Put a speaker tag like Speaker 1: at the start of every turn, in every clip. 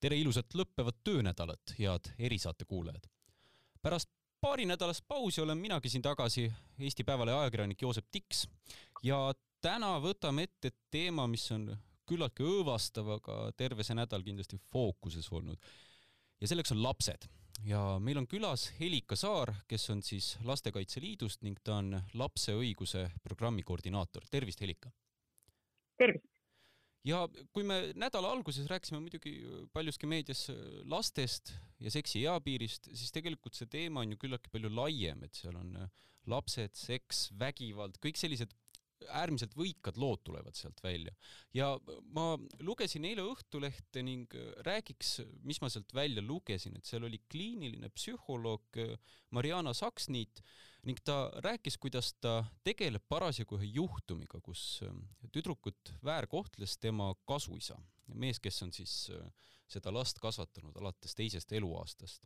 Speaker 1: tere ilusat lõppevat töönädalat, head erisaate kuulajad. pärast paarinädalast pausi olen minagi siin tagasi, Eesti Päevalehe ajakirjanik Joosep Tiks ja täna võtame ette teema, mis on küllaltki õõvastav, aga terve see nädal kindlasti fookuses olnud. ja selleks on lapsed ja meil on külas Helika Saar, kes on siis Lastekaitse Liidust ning ta on lapse õiguse programmi koordinaator. tervist, Helika!
Speaker 2: tervist!
Speaker 1: Ja kui me nädala alguses rääkisime muidugi paljuski meedias lastest ja seksi eapiirist, siis tegelikult see teema on ju küllaltki palju laiem, et seal on lapsed, seks, vägivald, kõik sellised äärmiselt võikad lood tulevad sealt välja. ja ma lugesin eile Õhtulehte ning räägiks, mis ma sealt välja lugesin, et seal oli kliiniline psühholoog Mariana Saksniit ning ta rääkis, kuidas ta tegeleb parasjagu ühe juhtumiga, kus tüdrukut väärkohtles tema kasuisa, mees, kes on siis seda last kasvatanud alates teisest eluaastast.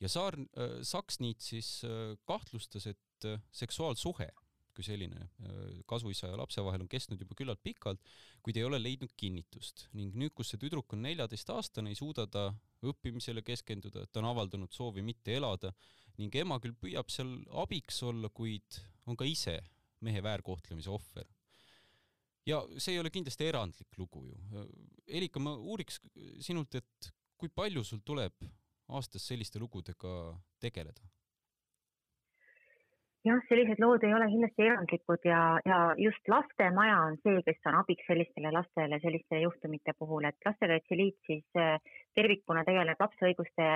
Speaker 1: ja Saar, Saksniit siis kahtlustas, et seksuaalsuhe kui selline äh, kasuisa ja lapse vahel on kestnud juba küllalt pikalt, kuid ei ole leidnud kinnitust ning nüüd, kus see tüdruk on neljateistaastane, ei suuda ta õppimisele keskenduda, ta on avaldanud soovi mitte elada ning ema küll püüab seal abiks olla, kuid on ka ise mehe väärkohtlemise ohver. ja see ei ole kindlasti erandlik lugu ju. Erika, ma uuriks sinult, et kui palju sul tuleb aastas selliste lugudega tegeleda?
Speaker 2: Jah, sellised lood ei ole kindlasti erandlikud ja, ja just lastemaja on see, kes on abiks sellistele lastele selliste juhtumite puhul, et Lastekaitse Liit siis äh, tervikuna tegeleb lapse õiguste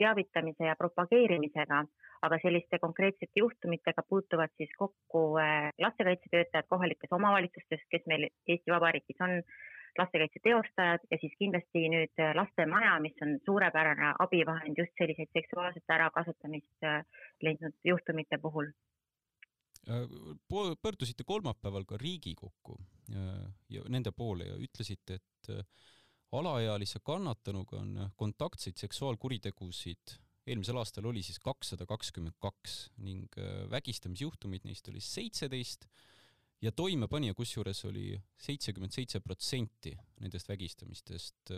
Speaker 2: teavitamise ja propageerimisega, aga selliste konkreetsete juhtumitega puutuvad siis kokku äh, lastekaitsetöötajad kohalikes omavalitsustes, kes meil Eesti Vabariigis on lastekaitse teostajad ja siis kindlasti nüüd äh, lastemaja, mis on suurepärane abivahend just selliseid seksuaalset ärakasutamist leidnud juhtumite puhul
Speaker 1: pöördusite kolmapäeval ka Riigikokku äh, ja nende poole ja ütlesite, et äh, alaealise kannatanuga on kontaktseid seksuaalkuritegusid eelmisel aastal oli siis kakssada kakskümmend kaks ning vägistamisjuhtumeid neist oli seitseteist ja toimepanija kusjuures oli seitsekümmend seitse protsenti nendest vägistamistest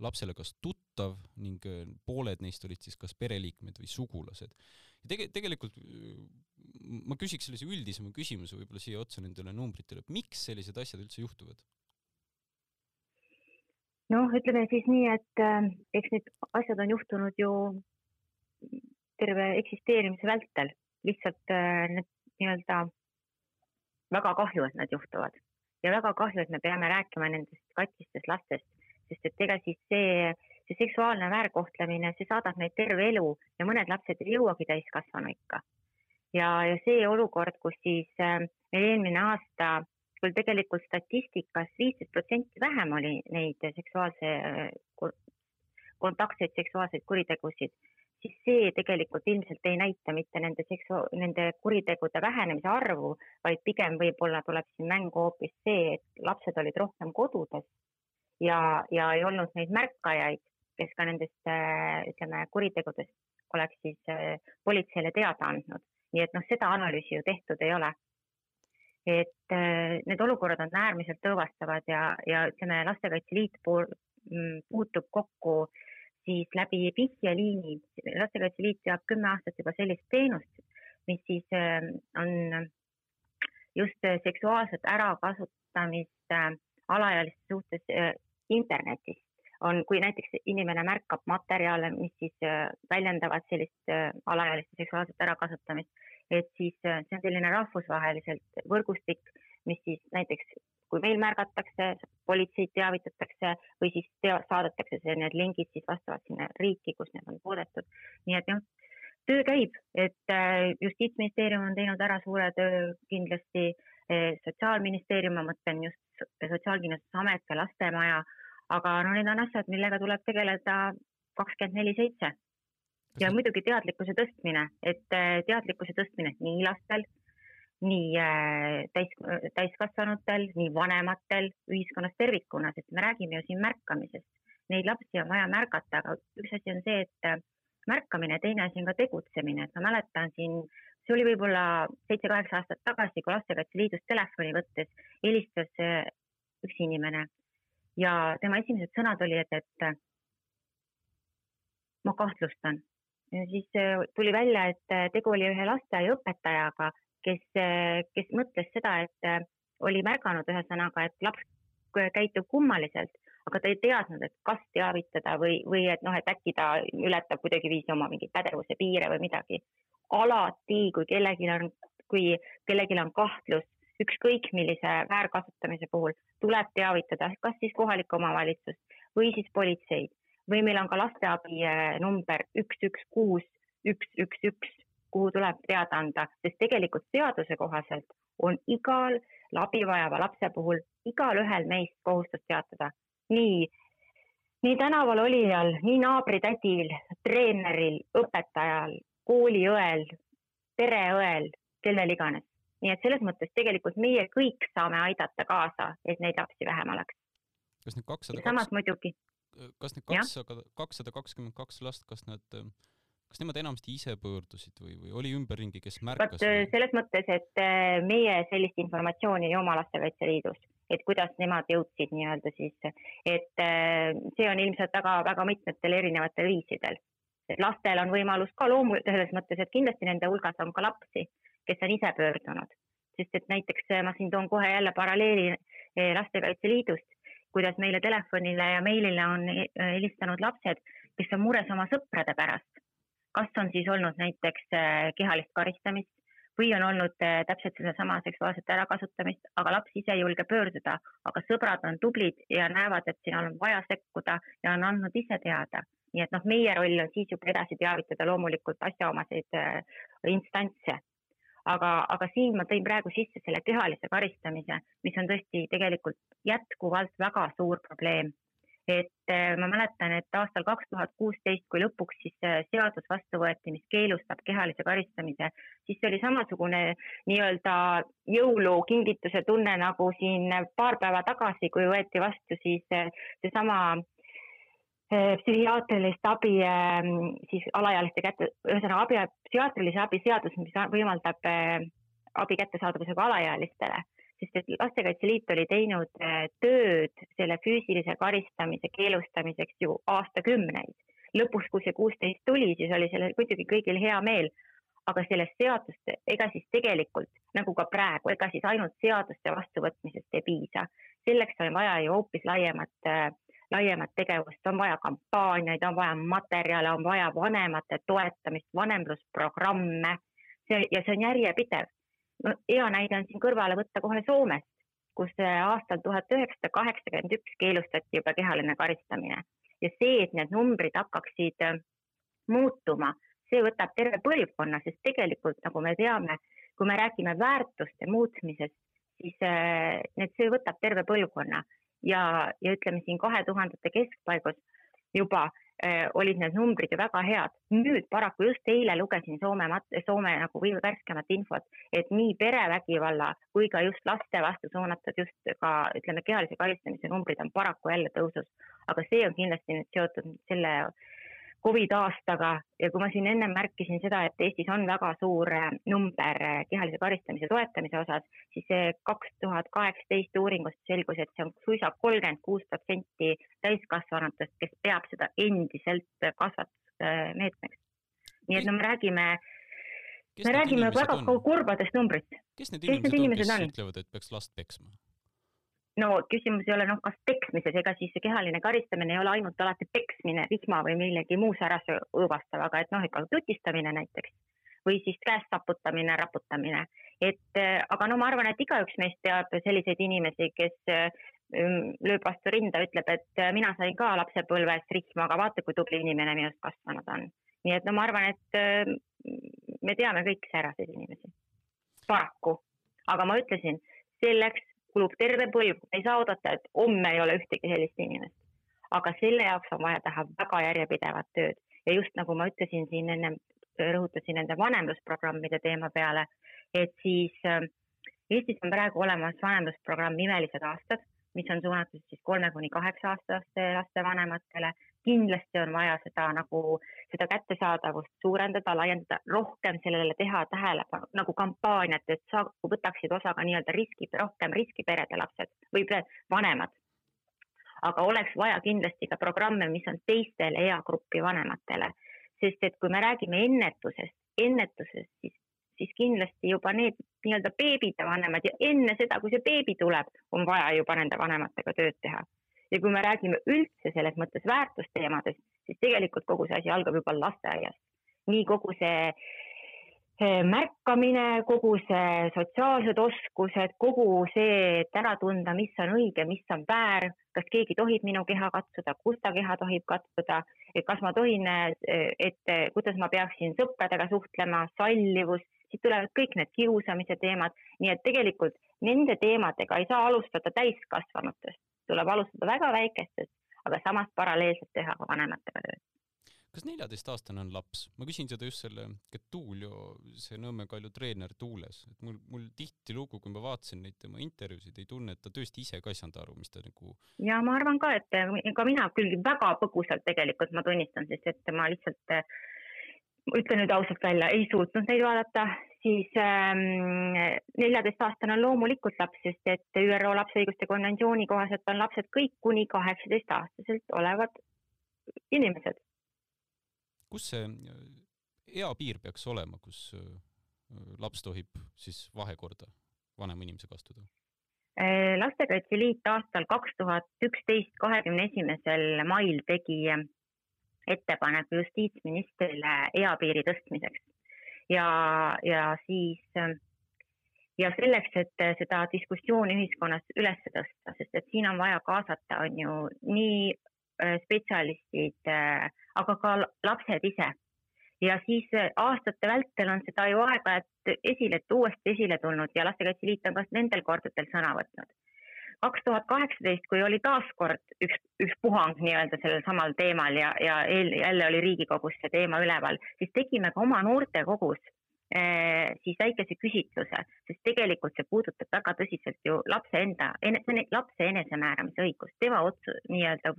Speaker 1: lapsele kas tuttav ning pooled neist olid siis kas pereliikmed või sugulased. Ja tege-, tegelikult ma küsiks sellise üldisema küsimuse võib-olla siia otsa nendele numbritele, et miks sellised asjad üldse juhtuvad?
Speaker 2: noh, ütleme siis nii, et äh, eks need asjad on juhtunud ju terve eksisteerimise vältel, lihtsalt äh, need nii-öelda väga kahju, et nad juhtuvad ja väga kahju, et me peame rääkima nendest katkistest lastest, sest et ega siis see, see seksuaalne väärkohtlemine, see saadab neid terve elu ja mõned lapsed ei jõuagi täiskasvanuikka ja, ja see olukord, kus siis äh, meil eelmine aasta küll tegelikult statistikas viisteist protsenti vähem oli neid seksuaalse, äh, kontaktseid seksuaalseid kuritegusid, siis see tegelikult ilmselt ei näita mitte nende seksu-, nende kuritegude vähenemise arvu, vaid pigem võib-olla tuleb siin mängu hoopis see, et lapsed olid rohkem kodudes ja, ja ei olnud neid märkajaid, kes ka nendest, äh, ütleme, kuritegudest oleks siis politseile teada andnud. Nii et noh, seda analüüsi ju tehtud ei ole. et äh, need olukorrad on äärmiselt õõvastavad ja, ja ütleme, Lastekaitse Liit mm, puutub kokku siis läbi vihjeliini, Lastekaitse Liit teab kümme aastat juba sellist teenust, mis siis äh, on just seksuaalset ärakasutamist äh, alaealiste suhtes internetis on, kui näiteks inimene märkab materjale, mis siis äh, väljendavad sellist äh, alaealiste seksuaalset ärakasutamist, et siis äh, see on selline rahvusvaheliselt võrgustik, mis siis näiteks kui meil märgatakse, politseid teavitatakse või siis tea, saadetakse see, need lingid siis vastavalt sinna riiki, kus need on toodetud. nii et jah, töö käib, et Justiitsministeerium on teinud ära suure töö kindlasti, Sotsiaalministeerium, ma mõtlen just Sotsiaalkindlustusamet ja Lastemaja aga no need on asjad, millega tuleb tegeleda kakskümmend neli seitse. ja muidugi teadlikkuse tõstmine, et äh, teadlikkuse tõstmine nii lastel, nii äh, täis, täiskasvanutel, nii vanematel, ühiskonnas tervikuna, sest me räägime ju siin märkamisest. Neid lapsi on vaja märgata, aga üks asi on see, et äh, märkamine, teine asi on ka tegutsemine, et ma mäletan siin, see oli võib-olla seitse-kaheksa aastat tagasi, kui Lastekaitse Liidust telefoni võttes helistas üks inimene ja tema esimesed sõnad olid, et ma kahtlustan. siis äh, tuli välja, et äh, tegu oli ühe lasteaiaõpetajaga, kes, kes mõtles seda, et oli märganud ühesõnaga, et laps käitub kummaliselt, aga ta ei teadnud, et kas teavitada või, või et noh, et äkki ta ületab kuidagiviisi oma mingeid pädevuse piire või midagi. alati, kui kellelgi on, kui kellelgi on kahtlus ükskõik millise väärkasutamise puhul, tuleb teavitada kas siis kohalikku omavalitsust või siis politseid või meil on ka lasteabi eh, number üks, üks, kuus, üks, üks, üks, kuhu tuleb teada anda, sest tegelikult seaduse kohaselt on igal abi vajava lapse puhul igalühel meist kohustus teatada. nii, nii tänaval olijal, nii naabritädil, treeneril, õpetajal, kooliõel, pereõel, kellel iganes nii et selles mõttes tegelikult meie kõik saame aidata kaasa, et neid lapsi vähem oleks.
Speaker 1: kas need kakssada
Speaker 2: samas kaks... muidugi.
Speaker 1: kas need kakssada, kakssada kakskümmend kaks last, kas nad, kas nemad enamasti ise pöördusid või, või oli ümberringi, kes märkas?
Speaker 2: vot selles mõttes, et äh, meie sellist informatsiooni ei oma Lastekaitse Liidus, et kuidas nemad jõudsid nii-öelda siis, et äh, see on ilmselt väga-väga mitmetel erinevatel viisidel. lastel on võimalus ka loomu-, selles mõttes, et kindlasti nende hulgas on ka lapsi kes on ise pöördunud. sest et näiteks eh, ma siin toon kohe jälle paralleeli eh, Lastekaitse Liidust, kuidas meile telefonile ja meilile on eh, helistanud lapsed, kes on mures oma sõprade pärast. kas on siis olnud näiteks kehalist karistamist või on olnud täpselt sedasama seksuaalset ärakasutamist, aga laps ise ei julge pöörduda, aga sõbrad on tublid ja näevad, et siin on vaja sekkuda ja on andnud ise teada. nii et noh, meie roll on siis juba edasi teavitada loomulikult asjaomaseid instantse aga, aga siin ma tõin praegu sisse selle kehalise karistamise, mis on tõesti tegelikult jätkuvalt väga suur probleem. et äh, ma mäletan, et aastal kaks tuhat kuusteist, kui lõpuks siis äh, seadus vastu võeti, mis keelustab kehalise karistamise, siis see oli samasugune nii-öelda jõulukingituse tunne nagu siin paar päeva tagasi, kui võeti vastu siis äh, seesama Eh, psühhiaatrilist abi ehm, siis alaealiste kätte, ühesõnaga abi, psühhiaatrilise abi seadus, mis võimaldab eh, abi kättesaadavuse ka alaealistele, sest et Lastekaitse Liit oli teinud eh, tööd selle füüsilise karistamise keelustamiseks ju aastakümneid. lõpuks, kui see kuusteist tuli, siis oli sellel muidugi kõigil hea meel, aga sellest seadust, ega siis tegelikult nagu ka praegu, ega siis ainult seaduste vastuvõtmisest ei piisa. selleks on vaja ju hoopis laiemat äh, laiemat tegevust, on vaja kampaaniaid, on vaja materjale, on vaja vanemate toetamist, vanemlusprogramme. see ja see on järjepidev. no hea näide on siin kõrvale võtta kohe Soomest, kus aastal tuhat üheksasada kaheksakümmend üks keelustati juba kehaline karistamine ja see, et need numbrid hakkaksid äh, muutuma, see võtab terve põlvkonna, sest tegelikult nagu me teame, kui me räägime väärtuste muutmisest, siis äh, need, see võtab terve põlvkonna ja, ja ütleme siin kahe tuhandete keskpaigus juba äh, olid need numbrid ju väga head. nüüd paraku just eile lugesin Soome, Soome nagu värskemat infot, et nii perevägivalla kui ka just laste vastu suunatud just ka ütleme, kehalise karistamise numbrid on paraku jälle tõusus. aga see on kindlasti nüüd seotud selle Covid aastaga ja kui ma siin ennem märkisin seda, et Eestis on väga suur äh, number äh, kehalise karistamise toetamise osas, siis see kaks tuhat kaheksateist uuringust selgus, et see on suisa kolmkümmend kuus protsenti täiskasvanutest, kes peab seda endiselt kasvatusmeetmeks. nii et no me räägime, me räägime väga on? kurbadest numbritest.
Speaker 1: kes need inimesed, kes need inimesed on, kes ütlevad, et peaks last peksma?
Speaker 2: No küsimus ei ole noh, kas peksmises, ega siis kehaline karistamine ei ole ainult alati peksmine vihma või millegi muu säärase õõvastav, aga et noh, ikka tutistamine näiteks või siis käest taputamine, raputamine. et äh, aga no ma arvan, et igaüks meist teab selliseid inimesi, kes ähm, lööb vastu rinda, ütleb, et äh, mina sain ka lapsepõlves rihma, aga vaata, kui tubli inimene minust kasvanud on. nii et no ma arvan, et me teame kõik sääraseid inimesi, paraku. aga ma ütlesin, selleks kulub terve põlv, ei saa oodata, et homme ei ole ühtegi sellist inimest. aga selle jaoks on vaja teha väga järjepidevat tööd ja just nagu ma ütlesin siin ennem, rõhutasin nende vanemlusprogrammide teema peale, et siis äh, Eestis on praegu olemas vanemlusprogramm Imelised aastad, mis on suunatud siis kolme kuni kaheksa aastaste laste vanematele kindlasti on vaja seda nagu, seda kättesaadavust suurendada, laiendada, rohkem sellele teha tähelepanu nagu kampaaniat, et sa võtaksid osa ka nii-öelda riski, rohkem riskiperede lapsed või vanemad. aga oleks vaja kindlasti ka programme, mis on teistele eagrupi vanematele. sest et kui me räägime ennetusest, ennetusest, siis, siis kindlasti juba need nii-öelda beebide vanemad ja enne seda, kui see beebi tuleb, on vaja juba nende vanematega tööd teha. Ja kui me räägime üldse selles mõttes väärtusteemadest, siis tegelikult kogu see asi algab juba lasteaiast. nii kogu see märkamine, kogu see sotsiaalsed oskused, kogu see, et ära tunda, mis on õige, mis on väär, kas keegi tohib minu keha katsuda, kus ta keha tohib katsuda, et kas ma tohin, et kuidas ma peaksin sõpradega suhtlema, sallivus, siis tulevad kõik need kiusamise teemad, nii et tegelikult nende teemadega ei saa alustada täiskasvanutest, tuleb alustada väga väikestest, aga samas paralleelselt teha ka vanematega tööd
Speaker 1: kas neljateistaastane on laps? ma küsin seda just selle Tuulio, see Nõmme Kalju treener Tuules, et mul, mul tihtilugu, kui ma vaatasin neid tema intervjuusid, ei tunne, et ta tõesti ise ka ei saanud aru, mis ta nagu.
Speaker 2: ja ma arvan ka, et ka mina küll väga põgusalt tegelikult ma tunnistan, sest et ma lihtsalt ütlen nüüd ausalt välja, ei suutnud neid vaadata, siis ähm, neljateistaastane ähm, on loomulikult laps, sest et ÜRO lapse õiguste konventsiooni kohaselt on lapsed kõik kuni kaheksateistaastaselt olevad inimesed
Speaker 1: kus see äh, eapiir peaks olema, kus äh, laps tohib siis vahekorda vanema inimesega astuda?
Speaker 2: Äh, lastekaitse Liit aastal kaks tuhat üksteist, kahekümne esimesel mail tegi ettepaneku justiitsministrile eapiiri tõstmiseks ja, ja siis ja selleks, et seda diskussiooni ühiskonnas üles tõsta, sest et siin on vaja kaasata, on ju nii spetsialistid, aga ka lapsed ise. ja siis äh, aastate vältel on seda ju aeg-ajalt esile, uuesti esile tulnud ja Lastekaitse Liit on ka nendel kordadel sõna võtnud. Kaks tuhat kaheksateist, kui oli taaskord üks, üks puhang nii-öelda sellel samal teemal ja, ja eel, jälle oli Riigikogus see teema üleval, siis tegime ka oma noortekogus eh, siis väikese küsitluse, sest tegelikult see puudutab väga tõsiselt ju lapse enda, lapse enesemääramise õigust, tema otsus, nii-öelda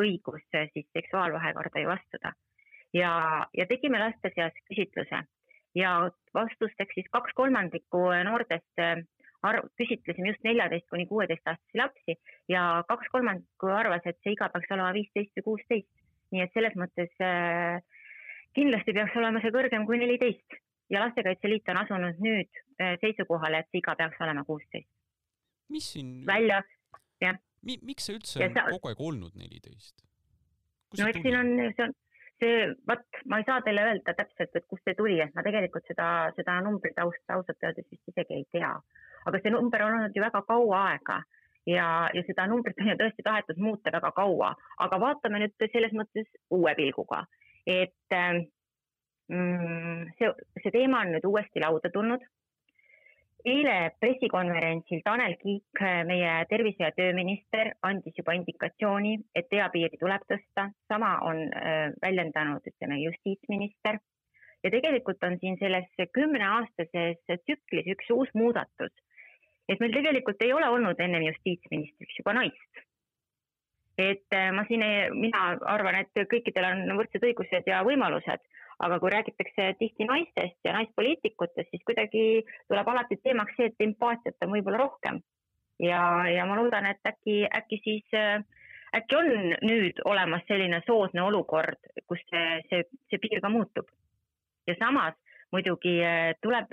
Speaker 2: õigus siis seksuaalvahekorda ju astuda. ja, ja tegime laste seas küsitluse ja vastusteks siis kaks kolmandikku noortest äh, arv, küsitlesime just neljateist kuni kuueteistaastasi lapsi ja kaks kolmandikku arvas, et see iga peaks olema viisteist või kuusteist. nii et selles mõttes äh, kindlasti peaks olema see kõrgem kui neliteist ja Lastekaitse Liit on asunud nüüd äh, seisukohale, et see iga peaks olema kuusteist.
Speaker 1: mis siin
Speaker 2: välja, jah
Speaker 1: Mi-, miks see üldse ja on sa... kogu aeg olnud neliteist?
Speaker 2: no eks siin on, see on, see, vot ma ei saa teile öelda täpselt, et kust see tuli, et ma tegelikult seda, seda numbri tausta ausalt öeldes vist isegi ei tea. Aga see number on olnud ju väga kaua aega ja, ja seda numbrit on ju tõesti tahetud muuta väga kaua, aga vaatame nüüd selles mõttes uue pilguga, et mm, see, see teema on nüüd uuesti lauda tulnud. Eile pressikonverentsil Tanel Kiik, meie tervise- ja tööminister, andis juba indikatsiooni, et eapiiri tuleb tõsta, sama on äh, väljendanud, ütleme, justiitsminister. ja tegelikult on siin selles kümneaastases tsüklis üks uus muudatus, et meil tegelikult ei ole olnud ennem justiitsministriks juba naist et äh, ma siin, mina arvan, et kõikidel on võrdsed õigused ja võimalused aga kui räägitakse tihti naistest ja naispoliitikutest, siis kuidagi tuleb alati teemaks see, et empaatiat on võib-olla rohkem. ja, ja ma loodan, et äkki, äkki siis, äkki on nüüd olemas selline soodne olukord, kus see, see, see piir ka muutub. ja samas muidugi eh, tuleb,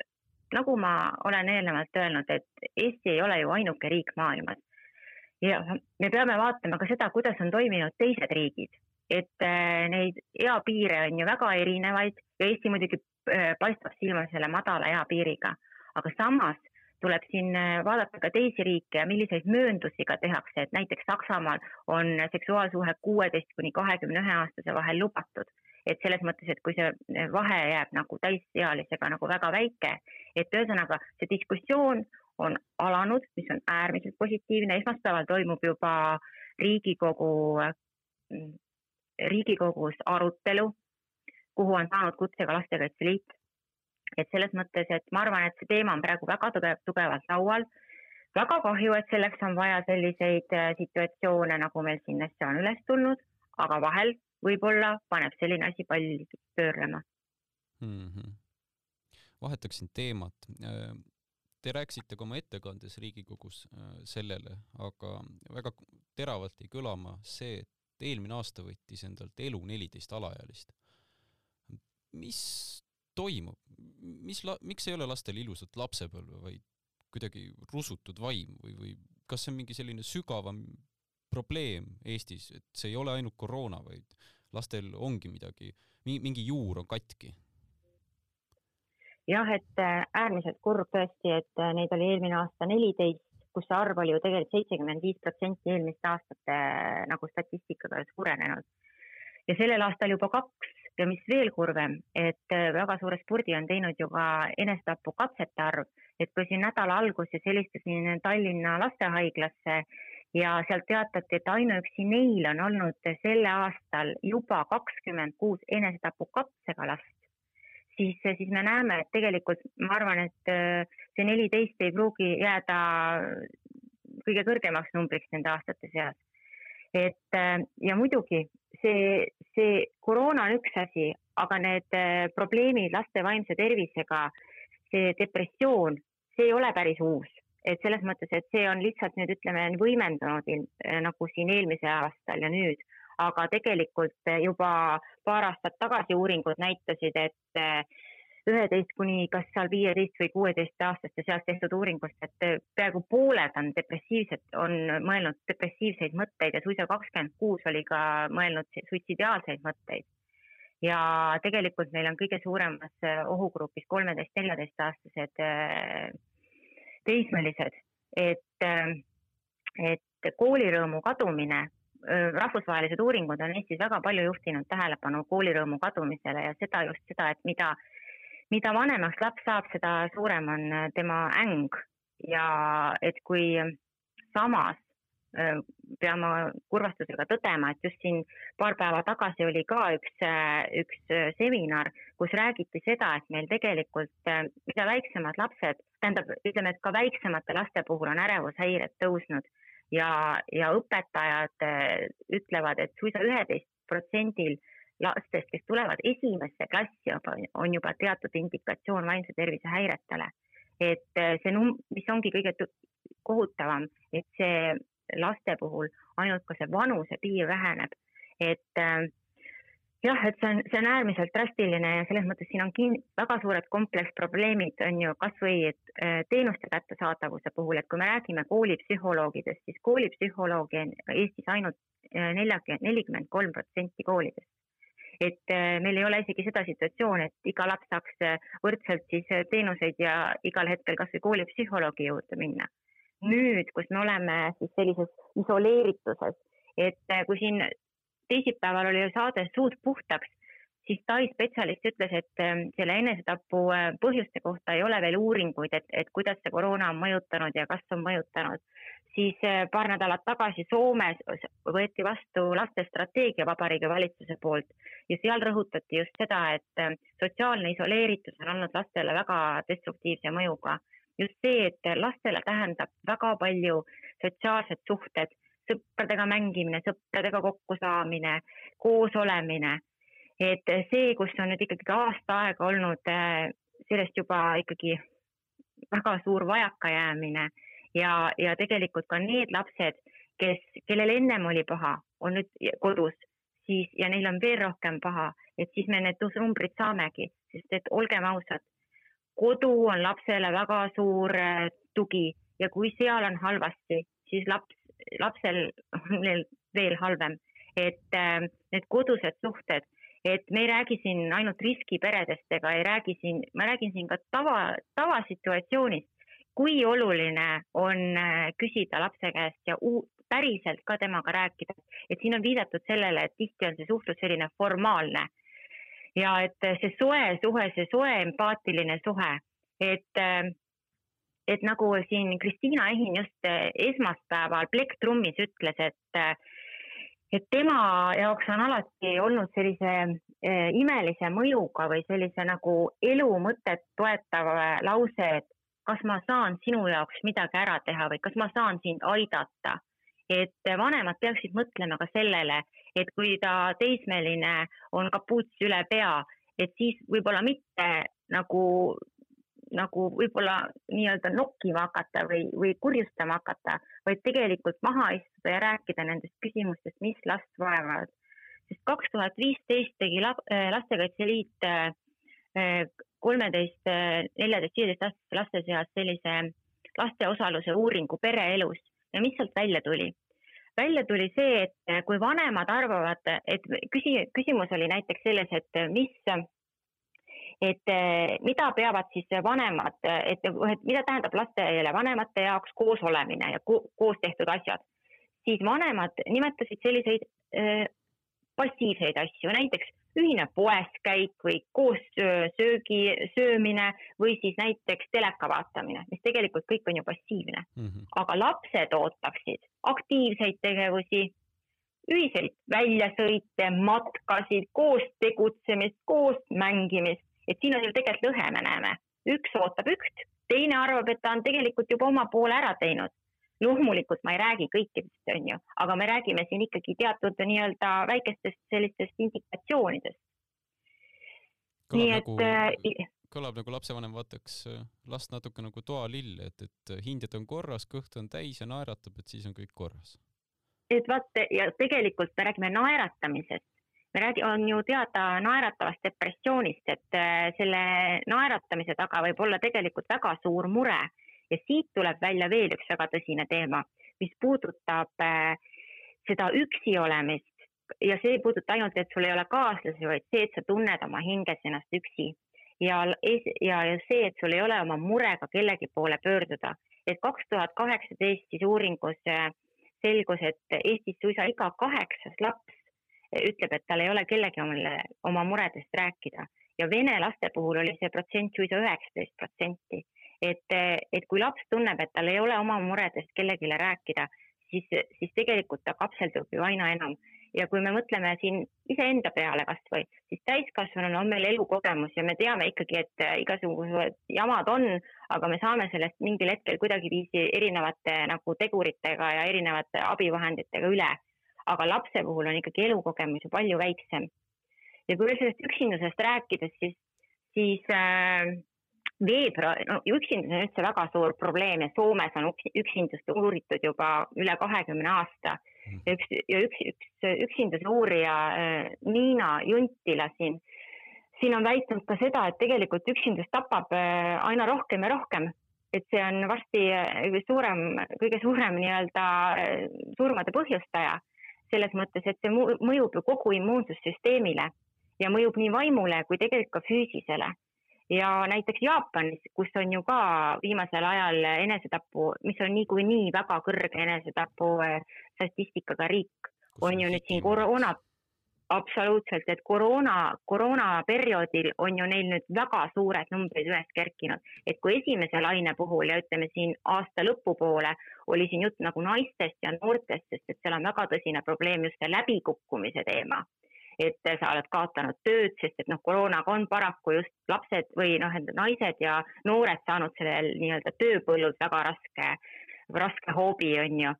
Speaker 2: nagu ma olen eelnevalt öelnud, et Eesti ei ole ju ainuke riik maailmas. ja me peame vaatama ka seda, kuidas on toiminud teised riigid et äh, neid eapiire on ju väga erinevaid ja Eesti muidugi äh, paistab silma selle madala eapiiriga, aga samas tuleb siin äh, vaadata ka teisi riike ja milliseid mööndusi ka tehakse, et näiteks Saksamaal on seksuaalsuhe kuueteist kuni kahekümne ühe aastase vahel lubatud. Et selles mõttes, et kui see vahe jääb nagu täisealisega nagu väga väike, et ühesõnaga see diskussioon on alanud, mis on äärmiselt positiivne, esmaspäeval toimub juba Riigikogu Riigikogus arutelu, kuhu on saanud kutse ka Lastekaitse Liit. et selles mõttes, et ma arvan, et see teema on praegu väga tugev, tugevalt laual. väga kahju, et selleks on vaja selliseid äh, situatsioone, nagu meil siin äsja on üles tulnud, aga vahel võib-olla paneb selline asi palli pöörlema
Speaker 1: mm. -hmm. vahetaksin teemat. Äh, te rääkisite ka oma ettekandes Riigikogus sellele, aga väga teravalt jäi kõlama see, et eelmine aasta võttis endalt elu neliteist alaealist. mis toimub, mis la-, miks ei ole lastel ilusat lapsepõlve, vaid kuidagi rusutud vaim või, või kas see on mingi selline sügavam probleem Eestis, et see ei ole ainult koroona, vaid lastel ongi midagi, mingi juur on katki?
Speaker 2: jah, et äh, äärmiselt kurb tõesti, et äh, neid oli eelmine aasta neliteist, kus see arv oli ju tegelikult seitsekümmend viis protsenti eelmiste aastate äh, nagu statistikaga suurenenud. ja sellel aastal juba kaks ja mis veel kurvem, et väga suure spurdi on teinud ju ka enesetapukatsete arv, et kui siin nädala alguses helistasin Tallinna lastehaiglasse ja sealt teatati, et ainuüksi neil on olnud sel aastal juba kakskümmend kuus enesetapukatsega last, siis, siis me näeme, et tegelikult ma arvan, et äh, see neliteist ei pruugi jääda kõige kõrgemaks numbriks nende aastate seas. et äh, ja muidugi see, see koroona on üks asi, aga need äh, probleemid laste vaimse tervisega, see depressioon, see ei ole päris uus et selles mõttes, et see on lihtsalt nüüd ütleme võimendunud eh, nagu siin eelmisel aastal ja nüüd, aga tegelikult juba paar aastat tagasi uuringud näitasid, et eh, üheteist kuni kas seal viieteist või kuueteistaastaste seas tehtud uuringust, et eh, peaaegu pooled on depressiivsed, on mõelnud depressiivseid mõtteid ja suisa kakskümmend kuus oli ka mõelnud suitsidiaalseid mõtteid. ja tegelikult meil on kõige suuremas ohugrupis kolmeteist-neljateistaastased teismelised, et, ähm, et koolirõõmu kadumine, rahvusvahelised uuringud on Eestis väga palju juhtinud tähelepanu koolirõõmu kadumisele ja seda just seda, et mida, mida vanemaks laps saab, seda suurem on tema äng. Ja et kui samas peame kurvastusega tõdema, et just siin paar päeva tagasi oli ka üks, üks seminar, kus räägiti seda, et meil tegelikult, mida väiksemad lapsed, tähendab, ütleme, et ka väiksemate laste puhul on ärevushäired tõusnud ja, ja õpetajad ütlevad, et suisa üheteist protsendil lastest, kes tulevad esimesse klassi, on juba teatud indikatsioon vaimse tervise häiretele. et see num-, mis ongi kõige kohutavam, et see laste puhul ainult ka see vanusepiir väheneb, et äh, jah, et see on, see on äärmiselt drastiline ja selles mõttes siin on kin-, väga suured kompleksprobleemid on ju kasvõi äh, teenuste kättesaadavuse puhul, et kui me räägime koolipsühholoogidest, siis koolipsühholoogi on Eestis ainult äh, nelikümmend, nelikümmend kolm protsenti koolidest. et äh, meil ei ole isegi seda situatsiooni, et iga laps saaks võrdselt siis teenuseid ja igal hetkel kasvõi koolipsühholoogi juurde minna nüüd, kus me oleme siis sellises isoleerituses, et äh, kui siin teisipäeval oli saade Suud puhtaks, siis Tai spetsialist ütles, et ähm, selle enesetapu äh, põhjuste kohta ei ole veel uuringuid, et, et kuidas see koroona on mõjutanud ja kas on mõjutanud. siis äh, paar nädalat tagasi Soomes võeti vastu lastestrateegia Vabariigi Valitsuse poolt ja seal rõhutati just seda, et sotsiaalne isoleeritus on olnud lastele väga destruktiivse mõjuga just see, et lastele tähendab väga palju sotsiaalsed suhted, sõpradega mängimine, sõpradega kokkusaamine, koos olemine. et see, kus on nüüd ikkagi aasta aega olnud äh, sellest juba ikkagi väga suur vajakajäämine ja, ja tegelikult ka need lapsed, kes, kellel ennem oli paha, on nüüd kodus, siis ja neil on veel rohkem paha, et siis me need numbrid saamegi, sest et olgem ausad, kodu on lapsele väga suur äh, tugi ja kui seal on halvasti, siis laps, lapsel on veel halvem. et äh, need kodused suhted, et me ei räägi siin ainult riskiperedest ega ei räägi siin, ma räägin siin ka tava, tavasituatsioonist, kui oluline on äh, küsida lapse käest ja päriselt ka temaga rääkida, et siin on viidatud sellele, et tihti on see suhtlus selline formaalne ja et see soe suhe, see soe empaatiline suhe, et, et nagu siin Kristiina Ehin just esmaspäeval Plektrummis ütles, et, et tema jaoks on alati olnud sellise eh, imelise mõjuga või sellise nagu elu mõtet toetav lause, et kas ma saan sinu jaoks midagi ära teha või kas ma saan sind aidata. et vanemad peaksid mõtlema ka sellele, et kui ta teismeline on kapuuts üle pea, et siis võib-olla mitte nagu nagu võib-olla nii-öelda nokkima hakata või, või kurjustama hakata, vaid tegelikult maha istuda ja rääkida nendest küsimustest, mis last vaevavad. sest kaks tuhat viisteist tegi äh, Lastekaitse Liit äh, kolmeteist, neljateist, viieteist aastaste laste seas sellise laste osaluse uuringu pereelus ja mis sealt välja tuli? Välja tuli see, et kui vanemad arvavad, et küsi-, küsimus oli näiteks selles, et mis et eh, mida peavad siis vanemad, et mida tähendab lastele vanemate jaoks koos olemine ja ko koos tehtud asjad, siis vanemad nimetasid selliseid äh, passiivseid asju, näiteks ühine poes käik või koos söögi söömine või siis näiteks teleka vaatamine, mis tegelikult kõik on ju passiivne mm. -hmm. aga lapsed ootaksid aktiivseid tegevusi, ühiseid väljasõite, matkasid, koos tegutsemist, koos mängimist et siin on ju tegelikult lõhe, me näeme, üks ootab üht, teine arvab, et ta on tegelikult juba oma poole ära teinud. Loomulikult ma ei räägi kõikidest, on ju, aga me räägime siin ikkagi teatud nii-öelda väikestest sellistest indikatsioonidest.
Speaker 1: nii et nagu, äh, kõlab nagu lapsevanem vaataks äh, last natuke nagu toalill, et, et hinged on korras, kõht on täis ja naeratab, et siis on kõik korras.
Speaker 2: et vaata ja tegelikult me räägime naeratamisest, me räägi-, on ju teada naeratavast depressioonist, et äh, selle naeratamise taga võib olla tegelikult väga suur mure ja siit tuleb välja veel üks väga tõsine teema, mis puudutab äh, seda üksi olemist ja see ei puuduta ainult, et sul ei ole kaaslasi, vaid see, et sa tunned oma hinges ennast üksi ja, ja, ja see, et sul ei ole oma murega kellegi poole pöörduda. et kaks tuhat kaheksateist siis uuringus äh, selgus, et Eestis suisa iga kaheksas laps ütleb, et tal ei ole kellegi omale oma muredest rääkida ja vene laste puhul oli see protsent suisa üheksateist protsenti. Et, et kui laps tunneb, et tal ei ole oma muredest kellelegi rääkida, siis, siis tegelikult ta kapseldub ju aina enam ja kui me mõtleme siin iseenda peale kasvõi, siis täiskasvanuna on meil elukogemus ja me teame ikkagi, et igasugused jamad on, aga me saame sellest mingil hetkel kuidagiviisi erinevate nagu teguritega ja erinevate abivahenditega üle aga lapse puhul on ikkagi elukogemus ju palju väiksem. ja kui veel sellest üksindusest rääkides, siis, siis äh, veebruar, no üksindus on üldse väga suur probleem ja Soomes on üksindust uuritud juba üle kahekümne aasta. ja üks, ja üks, üks üksinduse uurija äh, Niina Juntila siin, siin on väitnud ka seda, et tegelikult üksindus tapab äh, aina rohkem ja rohkem et see on varsti äh, suurem, kõige suurem nii-öelda surmade põhjustaja selles mõttes, et see mõjub ju kogu immuunsussüsteemile ja mõjub nii vaimule kui tegelikult ka füüsisele. Ja näiteks Jaapanis, kus on ju ka viimasel ajal enesetapu, mis on niikuinii väga kõrge enesetapu eh, statistikaga riik, on ju nüüd siin koroona absoluutselt, et koroona, koroonaperioodil on ju neil nüüd väga suured numbrid üles kerkinud, et kui esimese laine puhul ja ütleme siin aasta lõpupoole oli siin jutt nagu naistest ja noortest, sest et seal on väga tõsine probleem just see läbikukkumise teema. Et sa oled kaotanud tööd, sest et noh, koroonaga on paraku just lapsed või noh, naised ja noored saanud sellel nii-öelda tööpõllul väga raske, raske hoobi, on ju.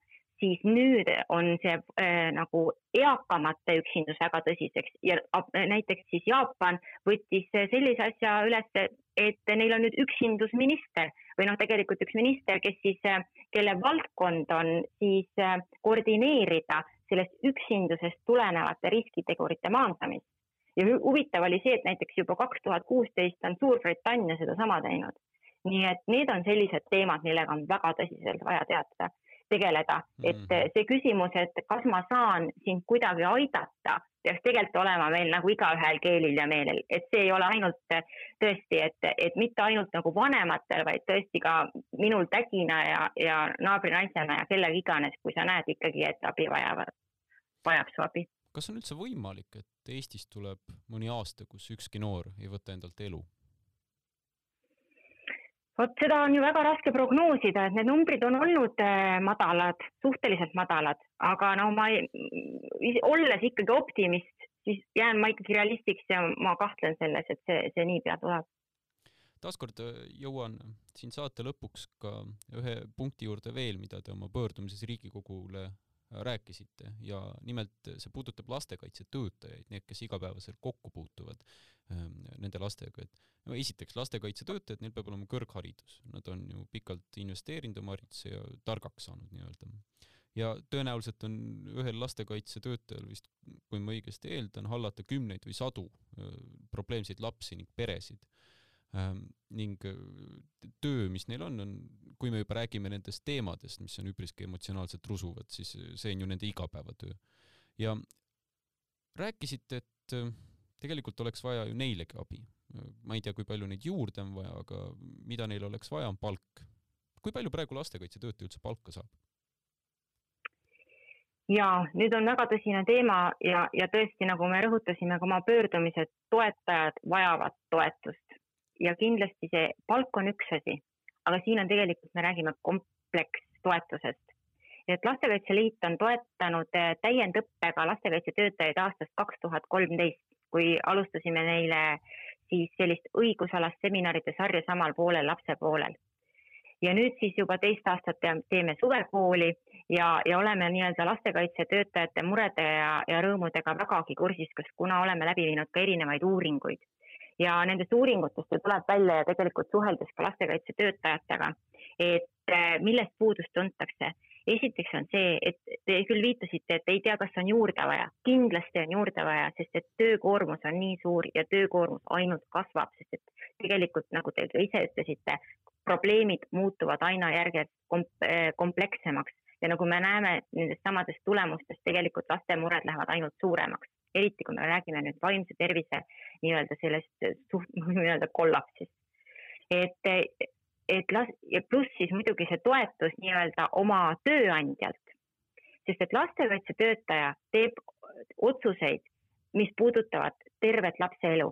Speaker 2: Siis nüüd on see äh, nagu eakamate üksindus väga tõsiseks ja näiteks siis Jaapan võttis sellise asja üles, et neil on nüüd üksindusminister või noh, tegelikult üks minister, kes siis, äh, kelle valdkond on siis äh, koordineerida sellest üksindusest tulenevate riskitegurite maandamist. ja huvitav oli see, et näiteks juba kaks tuhat kuusteist on Suurbritannia sedasama teinud. nii et need on sellised teemad, millega on väga tõsiselt vaja teatada tegeleda mm, et see küsimus, et kas ma saan sind kuidagi aidata, peaks tegelikult olema meil nagu igaühel keelil ja meelel, et see ei ole ainult tõesti, et, et mitte ainult nagu vanematel, vaid tõesti ka minul tädina ja, ja naabrinaisena ja kellega iganes, kui sa näed ikkagi, et abi vajavad, vajab su abi.
Speaker 1: kas on üldse võimalik, et Eestist tuleb mõni aasta, kus ükski noor ei võta endalt elu?
Speaker 2: Vot seda on ju väga raske prognoosida, et need numbrid on olnud äh, madalad, suhteliselt madalad, aga no ma, olles ikkagi optimist, siis jään ma ikkagi realistiks ja ma kahtlen selles, et see, see niipea tuleb.
Speaker 1: taaskord äh, jõuan siin saate lõpuks ka ühe punkti juurde veel, mida te oma pöördumises Riigikogule rääkisite ja nimelt see puudutab lastekaitsetöötajaid, need, kes igapäevaselt kokku puutuvad ähm, nende lastega, et no esiteks lastekaitsetöötajad, neil peab olema kõrgharidus, nad on ju pikalt investeerinud oma haridusse ja targaks saanud nii-öelda. ja tõenäoliselt on ühel lastekaitsetöötajal vist, kui ma õigesti eeldan, hallata kümneid või sadu äh, probleemseid lapsi ning peresid ning äh, töö, mis neil on, on, kui me juba räägime nendest teemadest, mis on üpriski emotsionaalselt rusuvad, siis see on ju nende igapäevatöö. ja rääkisite, et äh, tegelikult oleks vaja ju neilegi abi. ma ei tea, kui palju neid juurde on vaja, aga mida neil oleks vaja, on palk. kui palju praegu lastekaitsetöötaja üldse palka saab?
Speaker 2: ja nüüd on väga tõsine teema ja, ja tõesti, nagu me rõhutasime ka oma pöördumises, toetajad vajavad toetust ja kindlasti see palk on üks asi, aga siin on tegelikult, me räägime komplekstoetusest. et Lastekaitse Liit on toetanud eh, täiendõppega lastekaitsetöötajaid aastast kaks tuhat kolmteist, kui alustasime neile siis sellist õigusalast seminaride sarja samal poolel lapse poolel. ja nüüd siis juba teist aastat teeme suvekooli ja, ja oleme nii-öelda lastekaitsetöötajate murede ja, ja rõõmudega vägagi kursis, kas kuna oleme läbi viinud ka erinevaid uuringuid ja nendest uuringutest ju tuleb välja ja tegelikult suheldes ka lastekaitsetöötajatega, et eh, millest puudust tuntakse. esiteks on see, et te küll viitasite, et ei tea, kas on juurde vaja, kindlasti on juurde vaja, sest et töökoormus on nii suur ja töökoormus ainult kasvab, sest et tegelikult nagu te ka ise ütlesite, probleemid muutuvad aina komp eh, komplekssemaks. Ja nagu me näeme nendest samadest tulemustest, tegelikult laste mured lähevad ainult suuremaks eriti kui me räägime nüüd vaimse tervise nii-öelda sellest suht, nii-öelda kollapsist. et, et las- ja pluss siis muidugi see toetus nii-öelda oma tööandjalt, sest et lastekaitsetöötaja teeb otsuseid, mis puudutavad tervet lapse elu.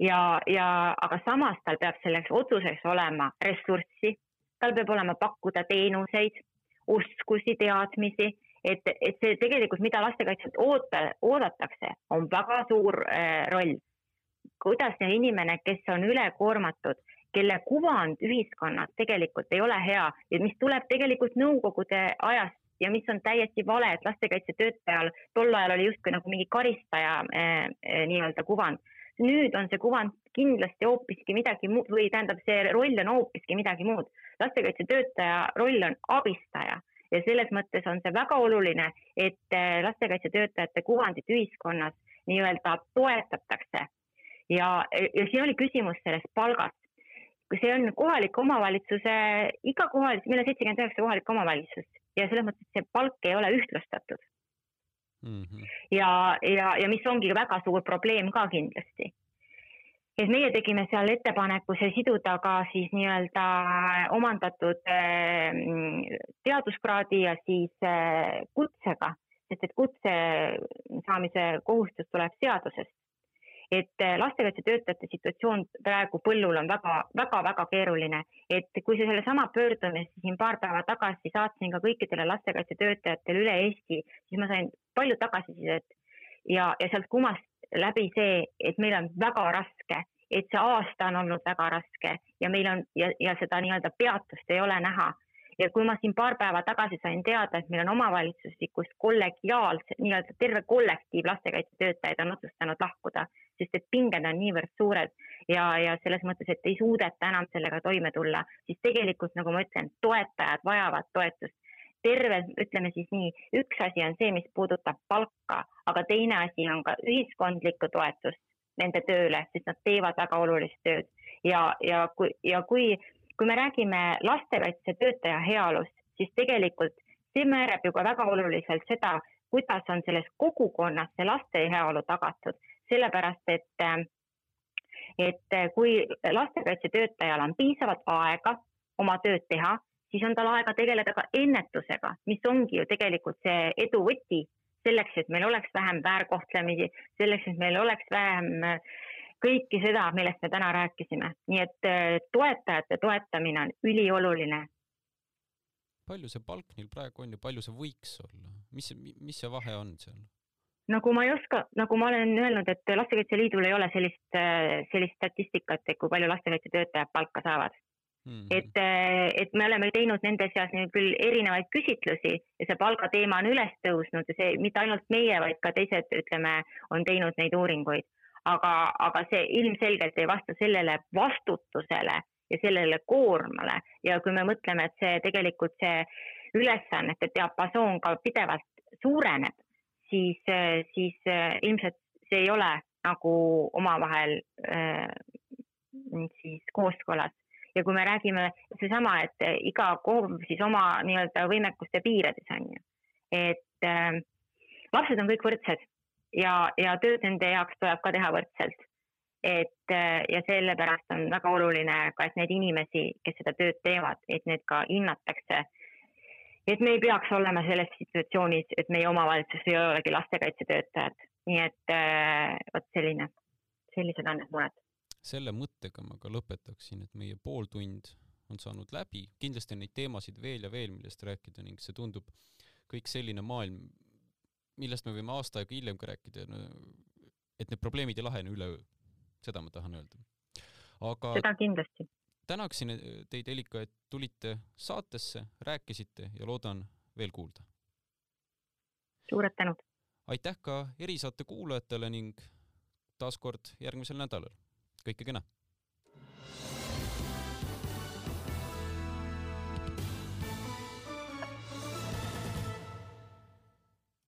Speaker 2: Ja, ja aga samas tal peab selleks otsuseks olema ressurssi, tal peab olema pakkuda teenuseid, oskusi, teadmisi et, et see tegelikult, mida lastekaitselt oota, oodatakse, on väga suur äh, roll. kuidas see inimene, kes on ülekoormatud, kelle kuvand ühiskonnas tegelikult ei ole hea ja mis tuleb tegelikult nõukogude ajast ja mis on täiesti vale, et lastekaitsetöötajal tol ajal oli justkui nagu mingi karistaja äh, äh, nii-öelda kuvand. nüüd on see kuvand kindlasti hoopiski midagi muud või tähendab, see roll on hoopiski midagi muud. lastekaitsetöötaja roll on abistaja ja selles mõttes on see väga oluline, et äh, lastekaitsetöötajate kuvandit ühiskonnas nii-öelda toetatakse. ja, ja siin oli küsimus sellest palgast. see on kohaliku omavalitsuse, iga kohalik, meil on seitsekümmend üheksa kohalikku omavalitsust ja selles mõttes see palk ei ole ühtlustatud mm. -hmm. ja, ja, ja mis ongi väga suur probleem ka kindlasti et meie tegime seal ettepaneku see siduda ka siis nii-öelda omandatud eh, teaduskraadi ja siis eh, kutsega, sest et kutse saamise kohustus tuleb seadusest. et lastekaitsetöötajate situatsioon praegu põllul on väga-väga-väga keeruline, et kui see sellesama pöördumist siin paar päeva tagasi saatsin ka kõikidele lastekaitsetöötajatele üle Eesti, siis ma sain palju tagasisidet ja, ja sealt kumas läbi see, et meil on väga raske, et see aasta on olnud väga raske ja meil on ja, ja seda nii-öelda peatust ei ole näha. ja kui ma siin paar päeva tagasi sain teada, et meil on omavalitsuslikust kollegiaalse, nii-öelda terve kollektiiv lastekaitsetöötajaid on otsustanud lahkuda, sest et pinged on niivõrd suured ja, ja selles mõttes, et ei suudeta enam sellega toime tulla, siis tegelikult, nagu ma ütlen, toetajad vajavad toetust terve, ütleme siis nii, üks asi on see, mis puudutab palka, aga teine asi on ka ühiskondlikku toetust nende tööle, sest nad teevad väga olulist tööd. Ja, ja kui, ja kui, kui me räägime lastekaitsetöötaja heaolust, siis tegelikult see määrab ju ka väga oluliselt seda, kuidas on selles kogukonnas see laste heaolu tagatud, sellepärast et, et kui lastekaitsetöötajal on piisavalt aega oma tööd teha, siis on tal aega tegeleda ka ennetusega, mis ongi ju tegelikult see edu võti selleks, et meil oleks vähem väärkohtlemisi, selleks, et meil oleks vähem äh, kõike seda, millest me täna rääkisime, nii et äh, toetajate toetamine on ülioluline.
Speaker 1: palju see palk neil praegu on ja palju see võiks olla, mis, mis see vahe on seal?
Speaker 2: nagu ma ei oska, nagu ma olen öelnud, et Lastekaitse Liidul ei ole sellist, äh, sellist statistikat, et kui palju lastekaitsetöötajad palka saavad Mm -hmm. et, et me oleme teinud nende seas nüüd küll erinevaid küsitlusi ja see palgateema on üles tõusnud ja see mitte ainult meie, vaid ka teised, ütleme, on teinud neid uuringuid. aga, aga see ilmselgelt ei vasta sellele vastutusele ja sellele koormale ja kui me mõtleme, et see tegelikult see ülesannete diapasoon ka pidevalt suureneb, siis, siis ilmselt see ei ole nagu omavahel äh, siis kooskõlas ja kui me räägime seesama, et iga KOV siis oma nii-öelda võimekuste piirides on ju, et äh, lapsed on kõik võrdsed ja, ja tööd nende jaoks tuleb ka teha võrdselt. et äh, ja sellepärast on väga oluline ka, et neid inimesi, kes seda tööd teevad, et need ka hinnatakse. et me ei peaks olema selles situatsioonis, et meie omavalitsus ei olegi lastekaitsetöötajad, nii et äh, vot selline, sellised on need mured
Speaker 1: selle mõttega ma ka lõpetaksin, et meie pooltund on saanud läbi, kindlasti on neid teemasid veel ja veel, millest rääkida ning see tundub kõik selline maailm, millest me võime aasta aega hiljem ka rääkida et need probleemid ei lahene üleöö. seda ma tahan öelda. aga
Speaker 2: seda kindlasti.
Speaker 1: tänaksin teid, Helika, et tulite saatesse, rääkisite ja loodan veel kuulda.
Speaker 2: suured tänud!
Speaker 1: aitäh ka erisaate kuulajatele ning taas kord järgmisel nädalal kõike kena!